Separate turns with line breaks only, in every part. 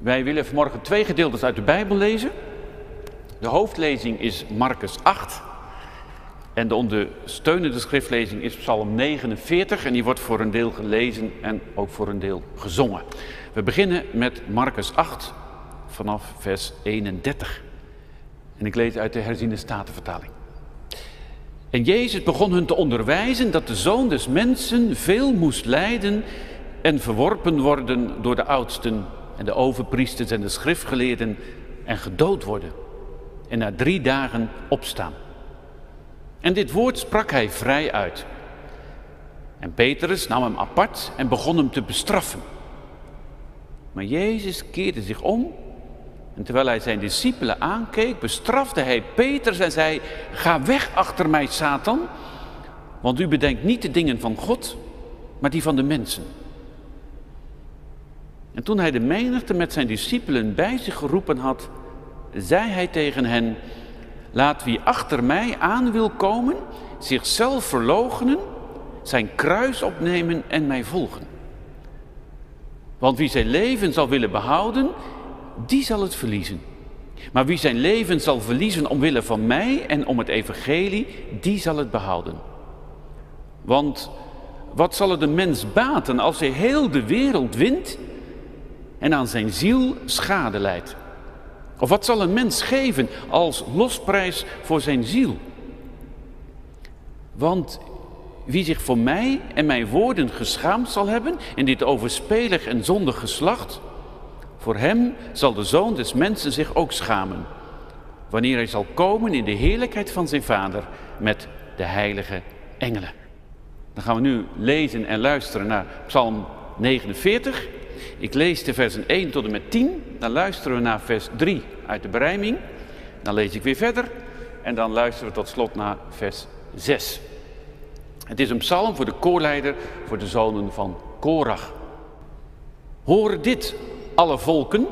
Wij willen vanmorgen twee gedeeltes uit de Bijbel lezen. De hoofdlezing is Marcus 8 en de ondersteunende schriftlezing is Psalm 49 en die wordt voor een deel gelezen en ook voor een deel gezongen. We beginnen met Marcus 8 vanaf vers 31. En ik lees uit de herziende statenvertaling. En Jezus begon hun te onderwijzen dat de zoon des mensen veel moest lijden en verworpen worden door de oudsten en de overpriesters en de schriftgeleerden en gedood worden en na drie dagen opstaan. En dit woord sprak hij vrij uit. En Petrus nam hem apart en begon hem te bestraffen. Maar Jezus keerde zich om en terwijl hij zijn discipelen aankeek, bestrafte hij Petrus en zei: Ga weg achter mij, Satan, want u bedenkt niet de dingen van God, maar die van de mensen. En toen hij de menigte met zijn discipelen bij zich geroepen had, zei hij tegen hen: Laat wie achter mij aan wil komen, zichzelf verloochenen, zijn kruis opnemen en mij volgen. Want wie zijn leven zal willen behouden, die zal het verliezen. Maar wie zijn leven zal verliezen omwille van mij en om het evangelie, die zal het behouden. Want wat zal het een mens baten als hij heel de wereld wint en aan zijn ziel schade leidt? Of wat zal een mens geven als losprijs voor zijn ziel? Want wie zich voor mij en mijn woorden geschaamd zal hebben in dit overspelig en zondig geslacht, voor hem zal de zoon des mensen zich ook schamen, wanneer hij zal komen in de heerlijkheid van zijn vader met de heilige engelen. Dan gaan we nu lezen en luisteren naar Psalm 49. Ik lees de versen 1 tot en met 10. Dan luisteren we naar vers 3 uit de berijming. Dan lees ik weer verder. En dan luisteren we tot slot naar vers 6. Het is een psalm voor de koorleider, voor de zonen van Korach. Hoor dit, alle volken.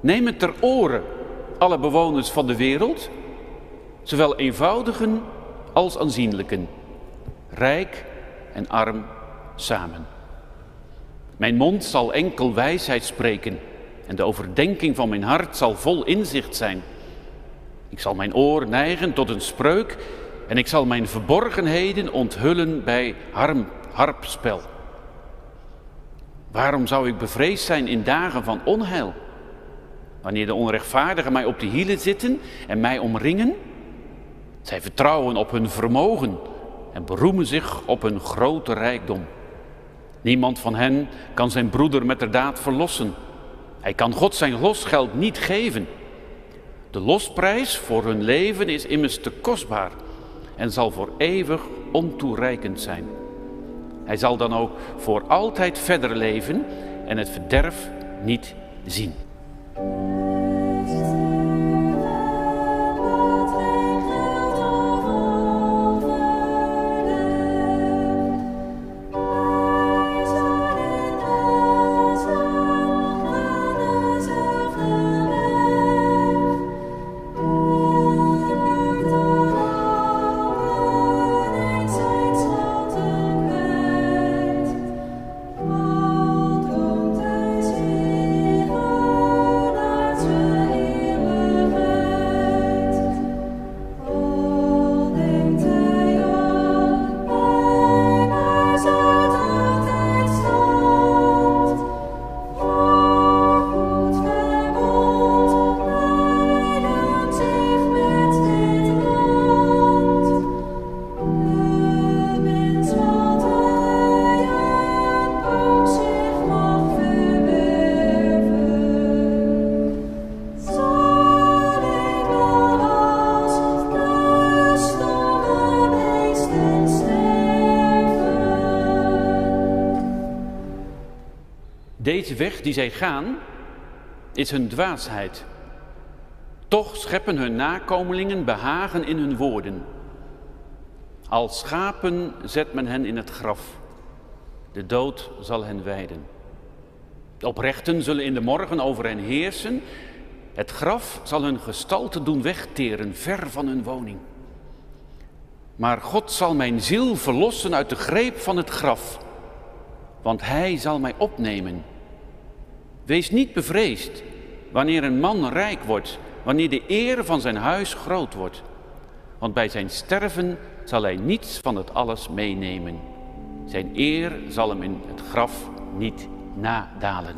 Neem het ter oren, alle bewoners van de wereld. Zowel eenvoudigen als aanzienlijken. Rijk en arm samen. Mijn mond zal enkel wijsheid spreken en de overdenking van mijn hart zal vol inzicht zijn. Ik zal mijn oor neigen tot een spreuk en ik zal mijn verborgenheden onthullen bij harpspel. Waarom zou ik bevreesd zijn in dagen van onheil? Wanneer de onrechtvaardigen mij op de hielen zitten en mij omringen? Zij vertrouwen op hun vermogen en beroemen zich op hun grote rijkdom. Niemand van hen kan zijn broeder met de daad verlossen. Hij kan God zijn losgeld niet geven. De losprijs voor hun leven is immers te kostbaar en zal voor eeuwig ontoereikend zijn. Hij zal dan ook voor altijd verder leven en het verderf niet zien. Die zij gaan, is hun dwaasheid. Toch scheppen hun nakomelingen behagen in hun woorden. Als schapen zet men hen in het graf. De dood zal hen wijden. De oprechten zullen in de morgen over hen heersen. Het graf zal hun gestalte doen wegteren, ver van hun woning. Maar God zal mijn ziel verlossen uit de greep van het graf, want Hij zal mij opnemen. Wees niet bevreesd wanneer een man rijk wordt, wanneer de eer van zijn huis groot wordt. Want bij zijn sterven zal hij niets van het alles meenemen. Zijn eer zal hem in het graf niet nadalen.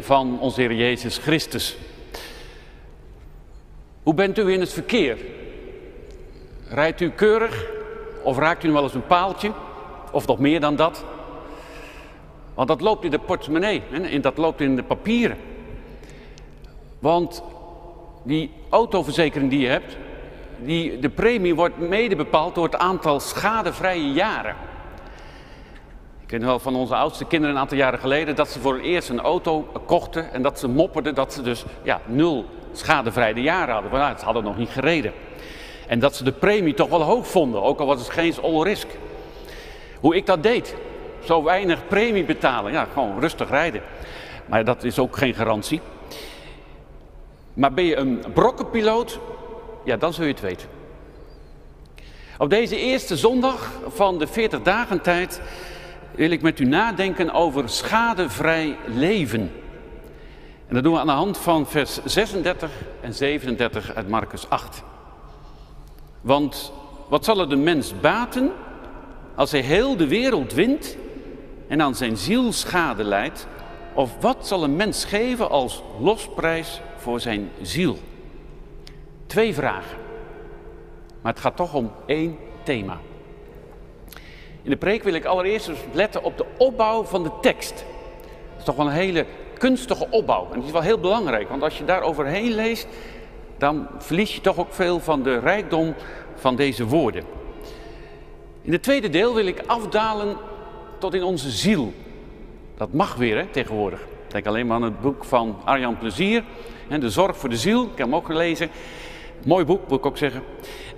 Van onze Heer Jezus Christus. Hoe bent u in het verkeer? Rijdt u keurig of raakt u wel eens een paaltje? Of nog meer dan dat? Want dat loopt in de portemonnee en dat loopt in de papieren. Want die autoverzekering die je hebt, die, de premie wordt mede bepaald door het aantal schadevrije jaren. Ik weet wel van onze oudste kinderen een aantal jaren geleden dat ze voor het eerst een auto kochten en dat ze mopperden dat ze dus ja, nul schadevrije jaren hadden. Maar nou, ze hadden nog niet gereden. En dat ze de premie toch wel hoog vonden, ook al was het geen all risk. Hoe ik dat deed, zo weinig premie betalen, ja, gewoon rustig rijden. Maar dat is ook geen garantie. Maar ben je een brokkenpiloot, ja, dan zul je het weten. Op deze eerste zondag van de 40 dagen tijd wil ik met u nadenken over schadevrij leven. En dat doen we aan de hand van vers 36 en 37 uit Marcus 8. Want wat zal er de mens baten als hij heel de wereld wint en aan zijn ziel schade leidt? Of wat zal een mens geven als losprijs voor zijn ziel? Twee vragen. Maar het gaat toch om één thema. In de preek wil ik allereerst letten op de opbouw van de tekst. Dat is toch wel een hele kunstige opbouw. En die is wel heel belangrijk, want als je daar overheen leest, dan verlies je toch ook veel van de rijkdom van deze woorden. In het tweede deel wil ik afdalen tot in onze ziel. Dat mag weer hè, tegenwoordig. Denk alleen maar aan het boek van Arjan Plezier, De Zorg voor de Ziel. Ik heb hem ook gelezen. Mooi boek, moet ik ook zeggen.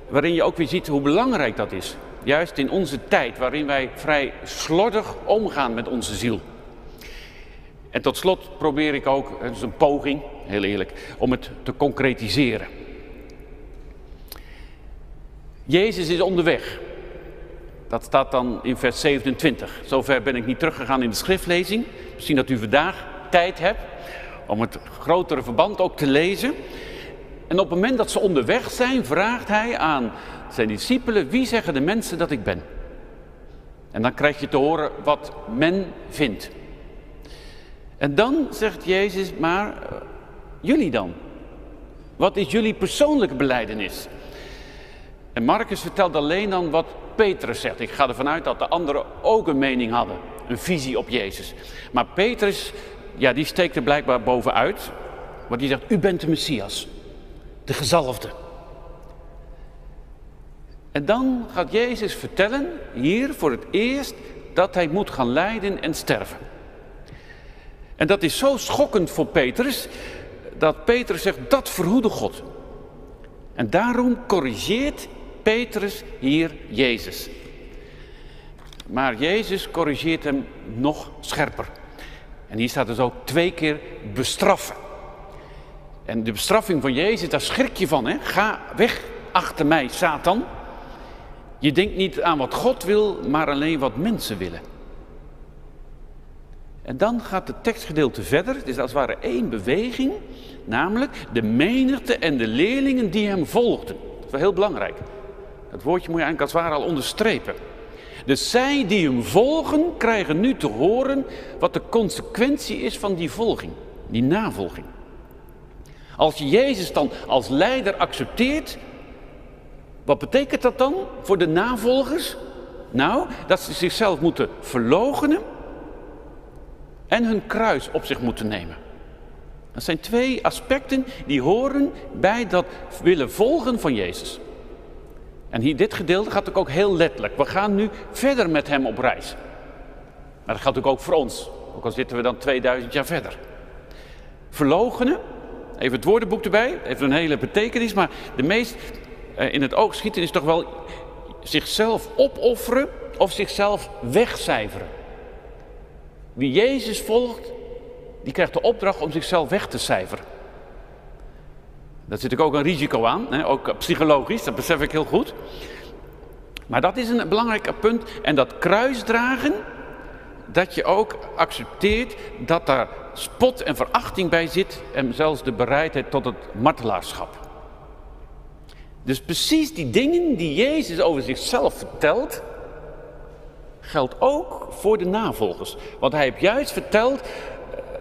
Waarin je ook weer ziet hoe belangrijk dat is. Juist in onze tijd waarin wij vrij slordig omgaan met onze ziel. En tot slot probeer ik ook, het is een poging, heel eerlijk, om het te concretiseren. Jezus is onderweg. Dat staat dan in vers 27. Zover ben ik niet teruggegaan in de schriftlezing. Misschien dat u vandaag tijd hebt om het grotere verband ook te lezen. En op het moment dat ze onderweg zijn, vraagt hij aan zijn discipelen, wie zeggen de mensen dat ik ben? En dan krijg je te horen wat men vindt. En dan zegt Jezus, maar uh, jullie dan? Wat is jullie persoonlijke beleidenis? En Marcus vertelt alleen dan wat Petrus zegt. Ik ga ervan uit dat de anderen ook een mening hadden, een visie op Jezus. Maar Petrus, ja, die steekt er blijkbaar bovenuit, want die zegt, u bent de Messias, de gezalfde. En dan gaat Jezus vertellen, hier voor het eerst, dat hij moet gaan lijden en sterven. En dat is zo schokkend voor Petrus, dat Petrus zegt, dat verhoede God. En daarom corrigeert Petrus hier Jezus. Maar Jezus corrigeert hem nog scherper. En hier staat dus ook twee keer bestraffen. En de bestraffing van Jezus, daar schrik je van. Hè? Ga weg achter mij, Satan. Je denkt niet aan wat God wil, maar alleen wat mensen willen. En dan gaat het tekstgedeelte verder. Het is als het ware één beweging, namelijk de menigte en de leerlingen die hem volgden. Dat is wel heel belangrijk. Dat woordje moet je eigenlijk als het ware al onderstrepen. Dus zij die hem volgen, krijgen nu te horen wat de consequentie is van die volging, die navolging. Als je Jezus dan als leider accepteert, wat betekent dat dan voor de navolgers? Nou, dat ze zichzelf moeten verloochenen en hun kruis op zich moeten nemen. Dat zijn twee aspecten die horen bij dat willen volgen van Jezus. En hier, dit gedeelte gaat ook heel letterlijk. We gaan nu verder met hem op reis. Maar dat geldt ook voor ons. Ook al zitten we dan 2000 jaar verder. Verlogenen, even het woordenboek erbij, heeft een hele betekenis. Maar de meest eh, in het oog schieten is toch wel zichzelf opofferen of zichzelf wegcijferen. Wie Jezus volgt, die krijgt de opdracht om zichzelf weg te cijferen. Daar zit ook een risico aan, ook psychologisch, dat besef ik heel goed. Maar dat is een belangrijk punt. En dat kruisdragen, dat je ook accepteert dat daar spot en verachting bij zit en zelfs de bereidheid tot het martelaarschap. Dus precies die dingen die Jezus over zichzelf vertelt, geldt ook voor de navolgers. Want hij heeft juist verteld eh,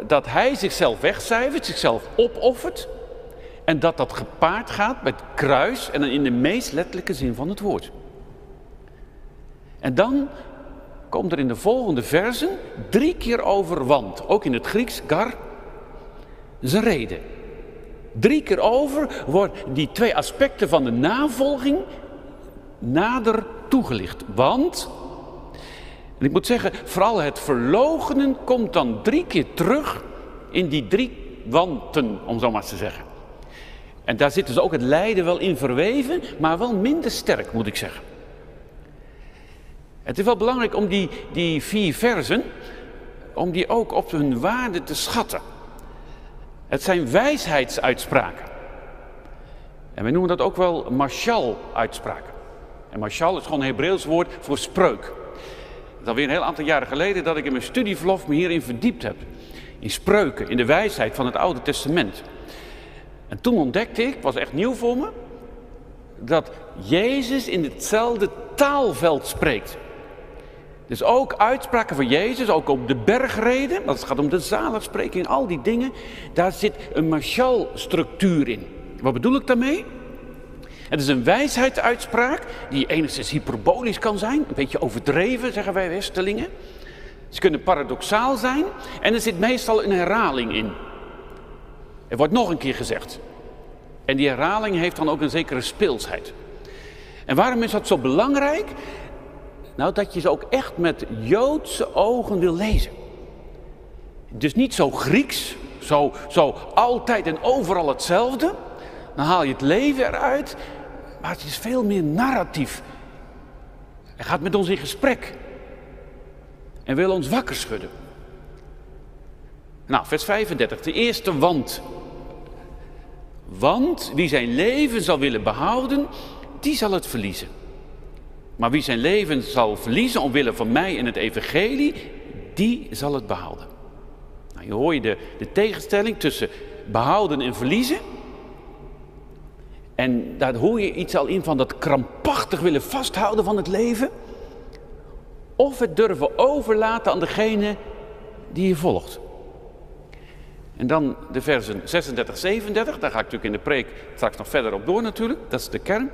dat hij zichzelf wegcijfert, zichzelf opoffert. En dat dat gepaard gaat met kruis en in de meest letterlijke zin van het woord. En dan komt er in de volgende versen drie keer over want. Ook in het Grieks, gar, een reden. Drie keer over worden die twee aspecten van de navolging nader toegelicht. Want, en ik moet zeggen, vooral het verlogenen komt dan drie keer terug in die drie wanten, om zo maar te zeggen. En daar zit dus ook het lijden wel in verweven, maar wel minder sterk, moet ik zeggen. Het is wel belangrijk om die, die vier versen, om die ook op hun waarde te schatten. Het zijn wijsheidsuitspraken. En we noemen dat ook wel marshal-uitspraken. En marshal is gewoon een Hebreeuws woord voor spreuk. Het is alweer een heel aantal jaren geleden dat ik in mijn studieverlof me hierin verdiept heb. In spreuken, in de wijsheid van het Oude Testament. En toen ontdekte ik, was echt nieuw voor me, dat Jezus in hetzelfde taalveld spreekt. Dus ook uitspraken van Jezus, ook op de bergreden, dat gaat om de zaligspreking, al die dingen, daar zit een martialstructuur in. Wat bedoel ik daarmee? Het is een wijsheidsuitspraak die enigszins hyperbolisch kan zijn, een beetje overdreven, zeggen wij Westelingen. Ze kunnen paradoxaal zijn en er zit meestal een herhaling in. Er wordt nog een keer gezegd. En die herhaling heeft dan ook een zekere speelsheid. En waarom is dat zo belangrijk? Nou, dat je ze ook echt met Joodse ogen wil lezen. Dus niet zo Grieks, zo, zo altijd en overal hetzelfde. Dan haal je het leven eruit, maar het is veel meer narratief. Hij gaat met ons in gesprek en wil ons wakker schudden. Nou, vers 35, de eerste want. Want wie zijn leven zal willen behouden, die zal het verliezen. Maar wie zijn leven zal verliezen omwille van mij en het evangelie, die zal het behouden. Nou, je hoor je de, de tegenstelling tussen behouden en verliezen. En daar hoor je iets al in van dat krampachtig willen vasthouden van het leven. Of het durven overlaten aan degene die je volgt. En dan de versen 36, 37, daar ga ik natuurlijk in de preek straks nog verder op door natuurlijk, dat is de kern.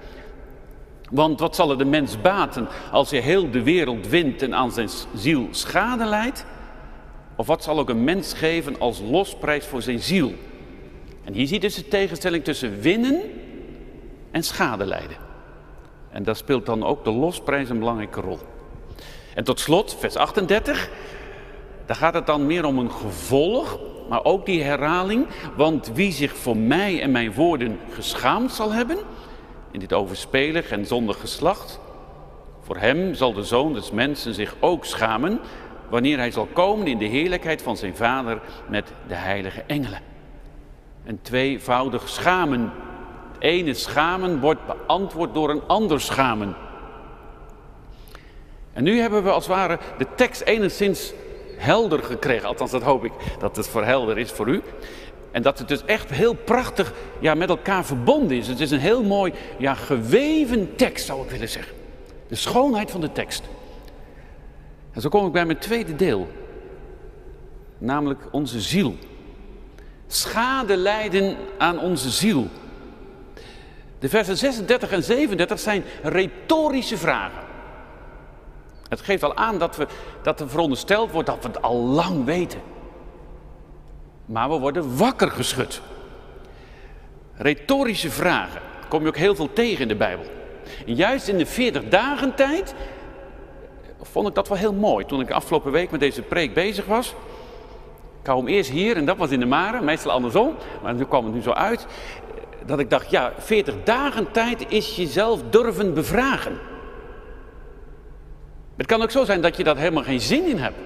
Want wat zal er de mens baten als hij heel de wereld wint en aan zijn ziel schade leidt? Of wat zal ook een mens geven als losprijs voor zijn ziel? En hier ziet dus de tegenstelling tussen winnen en schade lijden. En daar speelt dan ook de losprijs een belangrijke rol. En tot slot, vers 38, daar gaat het dan meer om een gevolg, maar ook die herhaling. Want wie zich voor mij en mijn woorden geschaamd zal hebben, in dit overspelig en zondig geslacht, voor hem zal de zoon des mensen zich ook schamen, wanneer hij zal komen in de heerlijkheid van zijn vader met de heilige engelen. Een tweevoudig schamen. Het ene schamen wordt beantwoord door een ander schamen. En nu hebben we als het ware de tekst enigszins helder gekregen. Althans, dat hoop ik dat het voor helder is voor u. En dat het dus echt heel prachtig ja, met elkaar verbonden is. Het is een heel mooi ja, geweven tekst, zou ik willen zeggen. De schoonheid van de tekst. En zo kom ik bij mijn tweede deel. Namelijk onze ziel. Schade lijden aan onze ziel. De versen 36 en 37 zijn retorische vragen. Het geeft al aan dat, we, dat er verondersteld wordt dat we het al lang weten. Maar we worden wakker geschud. Retorische vragen kom je ook heel veel tegen in de Bijbel. En juist in de 40 dagen tijd vond ik dat wel heel mooi. Toen ik afgelopen week met deze preek bezig was. Hem eerst hier en dat was in de Mare, meestal andersom. Maar nu kwam het nu zo uit. Dat ik dacht, ja, 40 dagen tijd is jezelf durven bevragen. Het kan ook zo zijn dat je daar helemaal geen zin in hebt.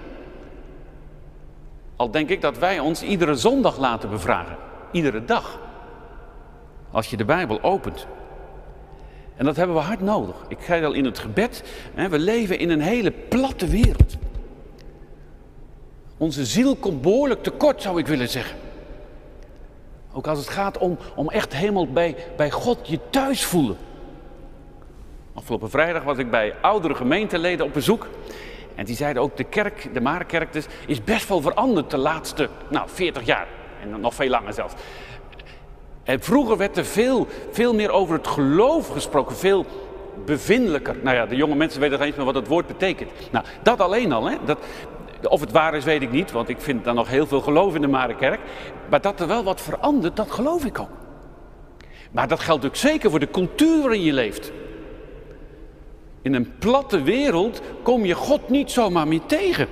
Al denk ik dat wij ons iedere zondag laten bevragen. Iedere dag. Als je de Bijbel opent. En dat hebben we hard nodig. Ik zei al in het gebed. Hè, we leven in een hele platte wereld. Onze ziel komt behoorlijk tekort, zou ik willen zeggen. Ook als het gaat om, om echt helemaal bij, bij God je thuis voelen. Afgelopen vrijdag was ik bij oudere gemeenteleden op bezoek. En die zeiden ook, de kerk, de Marenkerk dus, is best wel veranderd de laatste nou, 40 jaar. En nog veel langer zelfs. En vroeger werd er veel, veel meer over het geloof gesproken, veel bevindelijker. Nou ja, de jonge mensen weten niet eens meer wat het woord betekent. Nou, dat alleen al, hè, dat, of het waar is, weet ik niet, want ik vind dan nog heel veel geloof in de Marenkerk. Maar dat er wel wat verandert, dat geloof ik ook. Maar dat geldt ook zeker voor de cultuur waarin je leeft. In een platte wereld kom je God niet zomaar meer tegen.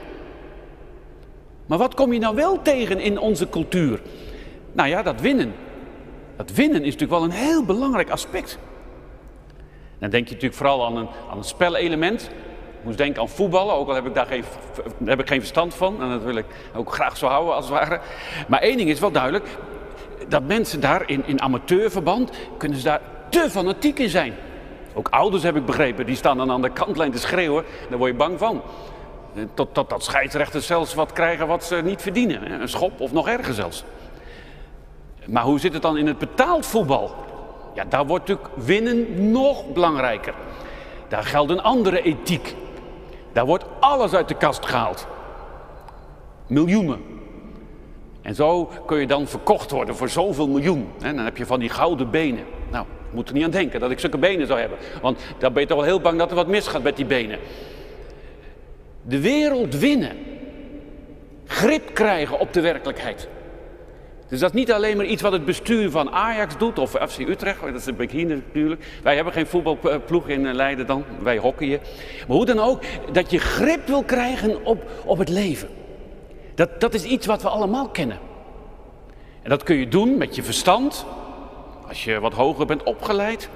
Maar wat kom je nou wel tegen in onze cultuur? Nou ja, dat winnen. Dat winnen is natuurlijk wel een heel belangrijk aspect. Dan denk je natuurlijk vooral aan een, aan een spelelement. Ik moest denken aan voetballen, ook al heb ik daar geen, heb ik geen verstand van. En dat wil ik ook graag zo houden als het ware. Maar één ding is wel duidelijk. Dat mensen daar in, in amateurverband, kunnen ze daar te fanatiek in zijn. Ook ouders heb ik begrepen, die staan dan aan de kantlijn te schreeuwen. Daar word je bang van. Tot, tot dat scheidsrechters zelfs wat krijgen wat ze niet verdienen. Een schop of nog erger zelfs. Maar hoe zit het dan in het betaald voetbal? Ja, daar wordt natuurlijk winnen nog belangrijker. Daar geldt een andere ethiek. Daar wordt alles uit de kast gehaald. Miljoenen. En zo kun je dan verkocht worden voor zoveel miljoen. En dan heb je van die gouden benen. Nou, moet er niet aan denken dat ik zulke benen zou hebben. Want dan ben je toch wel heel bang dat er wat misgaat met die benen. De wereld winnen. Grip krijgen op de werkelijkheid. Dus dat is niet alleen maar iets wat het bestuur van Ajax doet of FC Utrecht, dat is een hier natuurlijk. Wij hebben geen voetbalploeg in Leiden dan, wij hockeyen. Maar hoe dan ook, dat je grip wil krijgen op, op het leven. Dat, dat is iets wat we allemaal kennen. En dat kun je doen met je verstand, als je wat hoger bent opgeleid.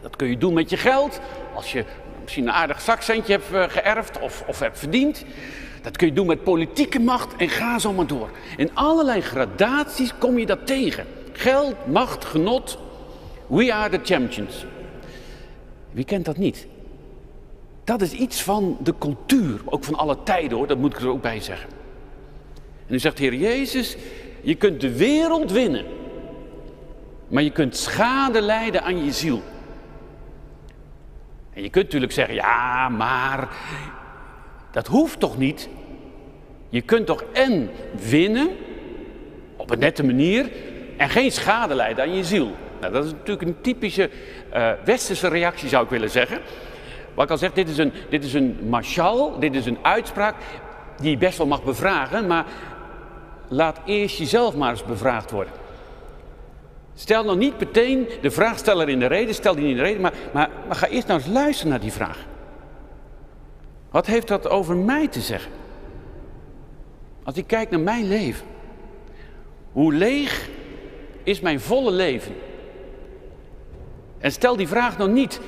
Dat kun je doen met je geld, als je misschien een aardig zakcentje hebt eh, geërfd of, of hebt verdiend. Dat kun je doen met politieke macht en ga zo maar door. In allerlei gradaties kom je dat tegen. Geld, macht, genot. We are the champions. Wie kent dat niet? Dat is iets van de cultuur, ook van alle tijden hoor, dat moet ik er ook bij zeggen. En nu zegt Heer Jezus, je kunt de wereld winnen, maar je kunt schade lijden aan je ziel. En je kunt natuurlijk zeggen, ja, maar dat hoeft toch niet? Je kunt toch en winnen op een nette manier en geen schade lijden aan je ziel. Nou, dat is natuurlijk een typische uh, westerse reactie zou ik willen zeggen. Wat ik al zeg, dit is een, dit is een mashal, dit is een uitspraak die je best wel mag bevragen, maar laat eerst jezelf maar eens bevraagd worden. Stel nou niet meteen de vraagsteller in de reden, stel die in de reden, maar, maar, ga eerst nou eens luisteren naar die vraag. Wat heeft dat over mij te zeggen? Als ik kijk naar mijn leven. Hoe leeg is mijn volle leven? En stel die vraag nog niet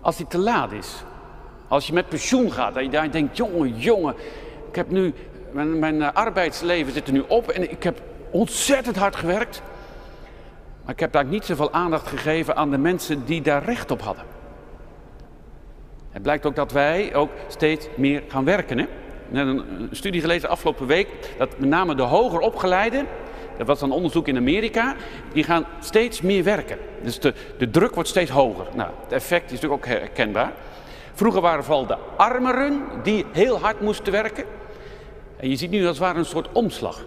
als die te laat is. Als je met pensioen gaat en je daar denkt, jongen, jongen, ik heb nu, mijn, mijn arbeidsleven zit er nu op en ik heb ontzettend hard gewerkt. Maar ik heb daar niet zoveel aandacht gegeven aan de mensen die daar recht op hadden. Het blijkt ook dat wij ook steeds meer gaan werken. Hè? net een studie gelezen afgelopen week dat met name de hoger opgeleiden, dat was een onderzoek in Amerika, die gaan steeds meer werken. Dus de, de druk wordt steeds hoger. Nou, het effect is natuurlijk ook herkenbaar. Vroeger waren vooral de armeren die heel hard moesten werken. En je ziet nu als het ware een soort omslag.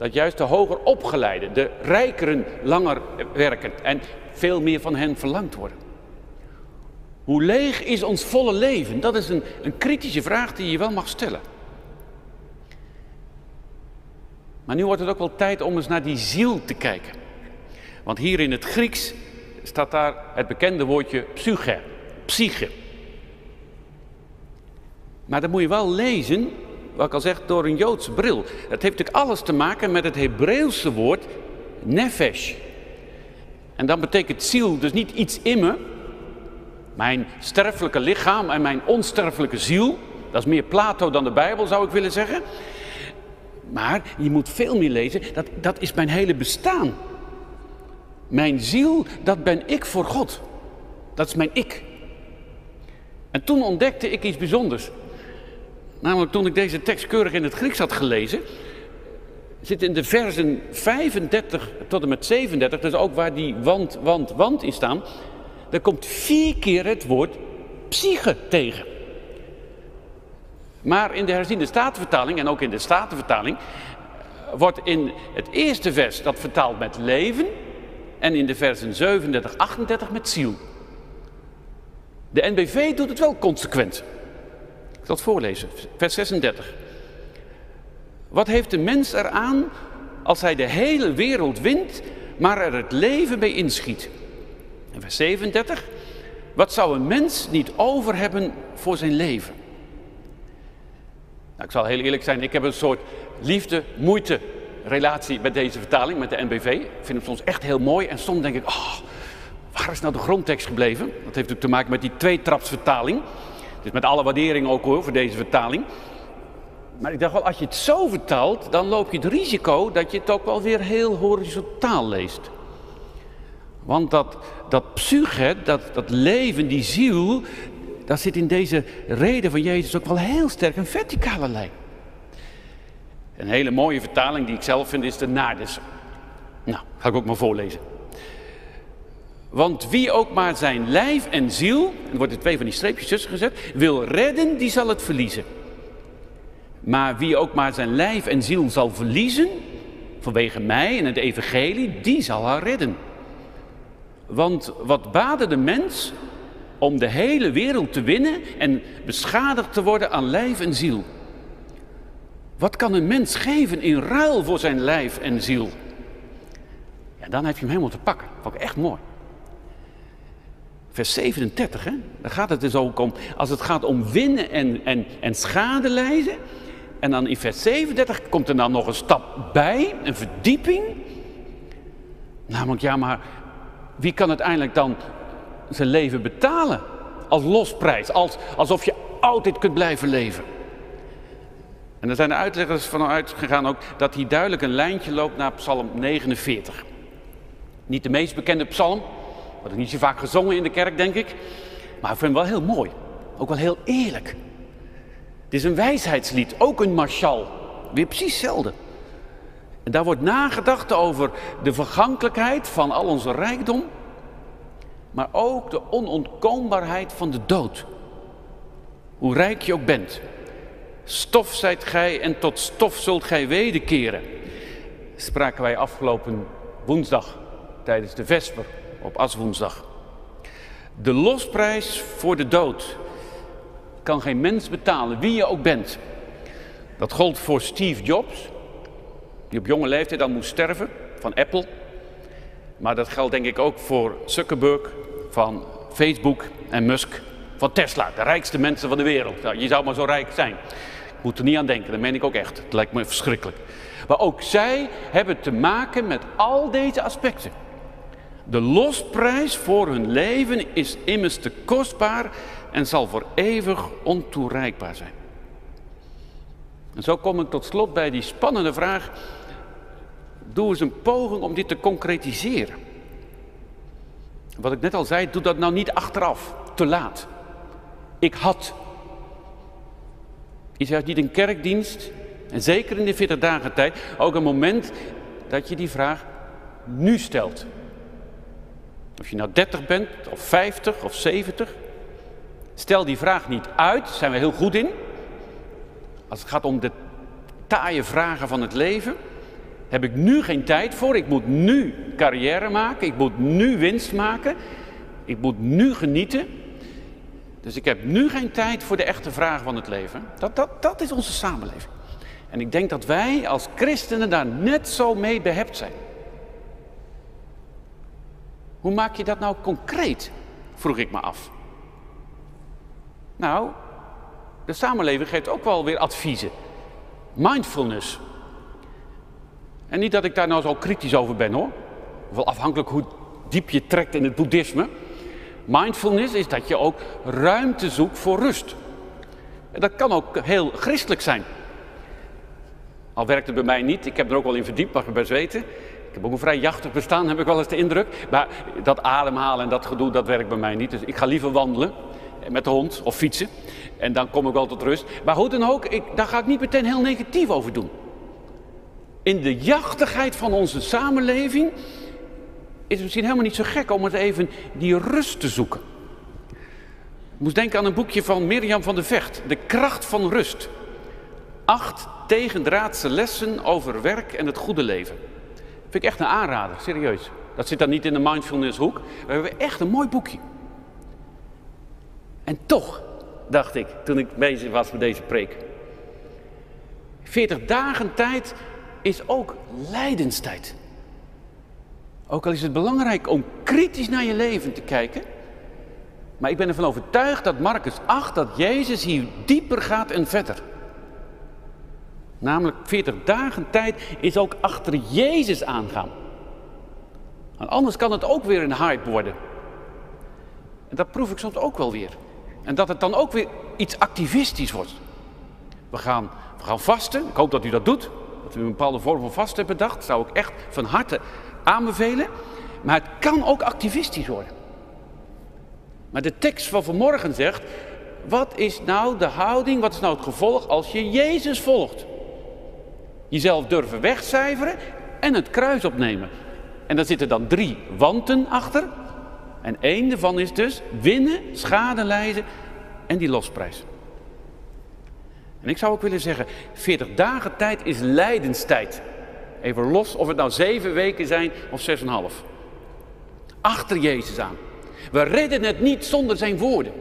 Dat juist de hoger opgeleiden, de rijkeren, langer werken en veel meer van hen verlangd worden. Hoe leeg is ons volle leven? Dat is een, een kritische vraag die je wel mag stellen. Maar nu wordt het ook wel tijd om eens naar die ziel te kijken. Want hier in het Grieks staat daar het bekende woordje psyche, psyche. Maar dat moet je wel lezen, wat ik al zeg, door een Joodse bril. Het heeft natuurlijk alles te maken met het Hebreeuwse woord nefesh. En dan betekent ziel dus niet iets in me, mijn sterfelijke lichaam en mijn onsterfelijke ziel. Dat is meer Plato dan de Bijbel, zou ik willen zeggen. Maar je moet veel meer lezen, dat, dat is mijn hele bestaan. Mijn ziel, dat ben ik voor God. Dat is mijn ik. En toen ontdekte ik iets bijzonders. Namelijk toen ik deze tekst keurig in het Grieks had gelezen, zit in de versen 35 tot en met 37, dus ook waar die want, want, want in staan, er komt vier keer het woord psyche tegen. Maar in de herziende statenvertaling en ook in de statenvertaling wordt in het eerste vers dat vertaald met leven en in de versen 37, 38 met ziel. De NBV doet het wel consequent. Ik zal het voorlezen, vers 36. Wat heeft de mens eraan als hij de hele wereld wint, maar er het leven bij inschiet? En vers 37. Wat zou een mens niet over hebben voor zijn leven? Nou, ik zal heel eerlijk zijn, ik heb een soort liefde-moeite relatie met deze vertaling, met de NBV. Ik vind hem soms echt heel mooi en soms denk ik, oh, waar is nou de grondtekst gebleven? Dat heeft natuurlijk te maken met die tweetrapsvertaling. Dus met alle waardering ook hoor, voor deze vertaling. Maar ik dacht wel, als je het zo vertaalt, dan loop je het risico dat je het ook wel weer heel horizontaal leest. Want dat, dat psyche, dat, dat leven, die ziel, dat zit in deze reden van Jezus ook wel heel sterk een verticale lijn. Een hele mooie vertaling die ik zelf vind is de Nardes. Nou, ga ik ook maar voorlezen. Want wie ook maar zijn lijf en ziel, er twee van die streepjes tussen gezet, wil redden, die zal het verliezen. Maar wie ook maar zijn lijf en ziel zal verliezen, vanwege mij en het evangelie, die zal haar redden. Want wat baden de mens om de hele wereld te winnen en beschadigd te worden aan lijf en ziel? Wat kan een mens geven in ruil voor zijn lijf en ziel? Ja, dan heb je hem helemaal te pakken. Vond ik echt mooi. Vers 37, hè? daar gaat het dus ook om. Als het gaat om winnen en, en, en schade lijden. En dan in vers 37 komt er dan nog een stap bij, een verdieping. Namelijk, ja, maar wie kan uiteindelijk dan zijn leven betalen als losprijs? Als, alsof je altijd kunt blijven leven. En er zijn de uitleggers vanuit gegaan ook dat hier duidelijk een lijntje loopt naar Psalm 49. Niet de meest bekende psalm, wordt niet zo vaak gezongen in de kerk, denk ik. Maar ik vind hem wel heel mooi. Ook wel heel eerlijk. Het is een wijsheidslied, ook een marshal. Weer precies hetzelfde. En daar wordt nagedacht over de vergankelijkheid van al onze rijkdom, maar ook de onontkoombaarheid van de dood. Hoe rijk je ook bent. Stof zijt gij en tot stof zult gij wederkeren. Spraken wij afgelopen woensdag tijdens de Vesper op Aswoensdag. De losprijs voor de dood kan geen mens betalen, wie je ook bent. Dat gold voor Steve Jobs, die op jonge leeftijd dan moest sterven, van Apple. Maar dat geldt denk ik ook voor Zuckerberg van Facebook en Musk van Tesla, de rijkste mensen van de wereld. Nou, je zou maar zo rijk zijn. Ik moet er niet aan denken, dat meen ik ook echt. Het lijkt me verschrikkelijk. Maar ook zij hebben te maken met al deze aspecten. De losprijs voor hun leven is immers te kostbaar en zal voor eeuwig ontoereikbaar zijn. En zo kom ik tot slot bij die spannende vraag. Doe eens een poging om dit te concretiseren. Wat ik net al zei, doe dat nou niet achteraf, te laat. Ik had. is juist niet een kerkdienst, en zeker in de 40 dagen tijd, ook een moment dat je die vraag nu stelt. Of je nou 30 bent, of 50, of 70. Stel die vraag niet uit, daar zijn we heel goed in. Als het gaat om de taaie vragen van het leven, heb ik nu geen tijd voor. Ik moet nu carrière maken, ik moet nu winst maken, ik moet nu genieten. Dus ik heb nu geen tijd voor de echte vragen van het leven. Dat, dat, dat is onze samenleving. En ik denk dat wij als christenen daar net zo mee behept zijn. Hoe maak je dat nou concreet? Vroeg ik me af. Nou, de samenleving geeft ook wel weer adviezen. Mindfulness. En niet dat ik daar nou zo kritisch over ben hoor. Wel afhankelijk hoe diep je trekt in het boeddhisme. Mindfulness is dat je ook ruimte zoekt voor rust. En dat kan ook heel christelijk zijn. Al werkt het bij mij niet, ik heb er ook wel in verdiept, mag je best weten. Ik heb ook een vrij jachtig bestaan, heb ik wel eens de indruk. Maar dat ademhalen en dat gedoe, dat werkt bij mij niet. Dus ik ga liever wandelen met de hond of fietsen. En dan kom ik wel tot rust. Maar hoe dan ook, ik, daar ga ik niet meteen heel negatief over doen. In de jachtigheid van onze samenleving is het misschien helemaal niet zo gek om eens even die rust te zoeken. Ik moest denken aan een boekje van Mirjam van de Vecht, De kracht van rust. Acht tegendraadse lessen over werk en het goede leven. Vind ik echt een aanrader, serieus. Dat zit dan niet in de mindfulness hoek. We hebben echt een mooi boekje. En toch, dacht ik, toen ik bezig was met deze preek. 40 dagen tijd is ook lijdenstijd. Ook al is het belangrijk om kritisch naar je leven te kijken. Maar ik ben ervan overtuigd dat Marcus 8, dat Jezus hier dieper gaat en verder. Namelijk 40 dagen tijd is ook achter Jezus aangaan. Anders kan het ook weer een hype worden. En dat proef ik soms ook wel weer. En dat het dan ook weer iets activistisch wordt. We gaan, we gaan vasten. Ik hoop dat u dat doet. Dat u een bepaalde vorm van vast hebt bedacht. Zou ik echt van harte aanbevelen. Maar het kan ook activistisch worden. Maar de tekst van vanmorgen zegt: wat is nou de houding, wat is nou het gevolg als je Jezus volgt? Jezelf durven wegcijferen en het kruis opnemen. En daar zitten dan drie wanten achter. En één daarvan is dus winnen, schade lijden en die losprijs. En ik zou ook willen zeggen, 40 dagen tijd is lijdenstijd. Even los of het nou zeven weken zijn of zes en half. Achter Jezus aan. We redden het niet zonder zijn woorden.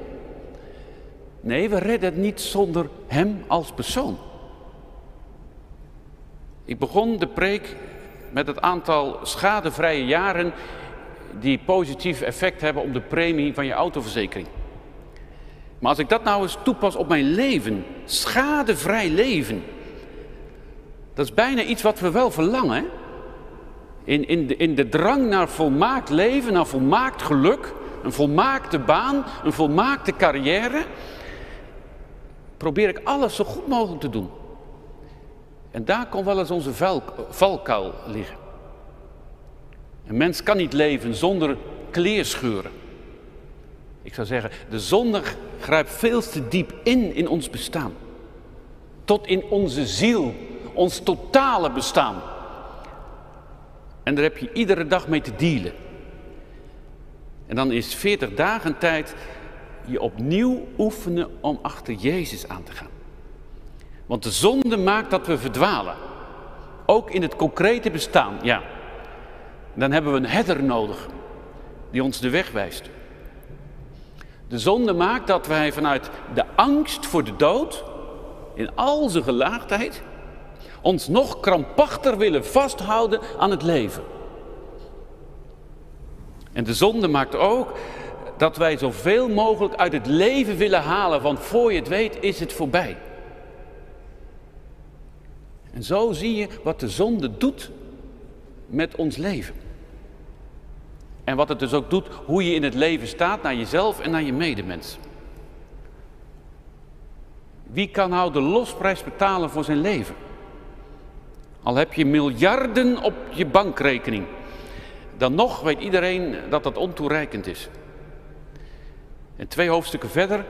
Nee, we redden het niet zonder hem als persoon. Ik begon de preek met het aantal schadevrije jaren die positief effect hebben op de premie van je autoverzekering. Maar als ik dat nou eens toepas op mijn leven, schadevrij leven, dat is bijna iets wat we wel verlangen. In, in, de, in de drang naar volmaakt leven, naar volmaakt geluk, een volmaakte baan, een volmaakte carrière, probeer ik alles zo goed mogelijk te doen. En daar kon wel eens onze valkuil liggen. Een mens kan niet leven zonder kleerscheuren. Ik zou zeggen, de zonde grijpt veel te diep in in ons bestaan. Tot in onze ziel, ons totale bestaan. En daar heb je iedere dag mee te dealen. En dan is 40 dagen tijd je opnieuw oefenen om achter Jezus aan te gaan. Want de zonde maakt dat we verdwalen. Ook in het concrete bestaan, ja. Dan hebben we een herder nodig die ons de weg wijst. De zonde maakt dat wij vanuit de angst voor de dood, in al zijn gelaagdheid, ons nog krampachtig willen vasthouden aan het leven. En de zonde maakt ook dat wij zoveel mogelijk uit het leven willen halen, want voor je het weet is het voorbij. En zo zie je wat de zonde doet met ons leven. En wat het dus ook doet, hoe je in het leven staat naar jezelf en naar je medemens. Wie kan nou de losprijs betalen voor zijn leven? Al heb je miljarden op je bankrekening, dan nog weet iedereen dat dat ontoereikend is. En twee hoofdstukken verder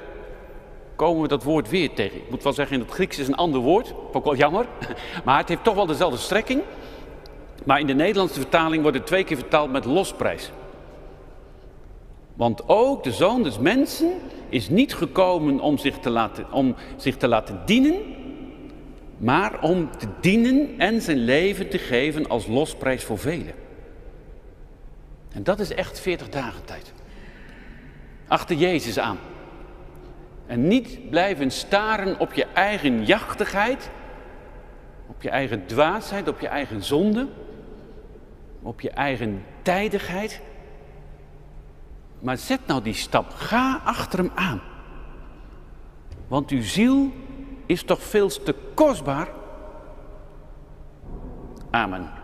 komen we dat woord weer tegen. Ik moet wel zeggen, in het Grieks is een ander woord, ook wel jammer, maar het heeft toch wel dezelfde strekking. Maar in de Nederlandse vertaling wordt het twee keer vertaald met losprijs. Want ook de zoon des mensen is niet gekomen om zich te laten, om zich te laten dienen, maar om te dienen en zijn leven te geven als losprijs voor velen. En dat is echt 40 dagen tijd. Achter Jezus aan. En niet blijven staren op je eigen jachtigheid, op je eigen dwaasheid, op je eigen zonde, op je eigen tijdigheid. Maar zet nou die stap, ga achter hem aan. Want uw ziel is toch veel te kostbaar. Amen.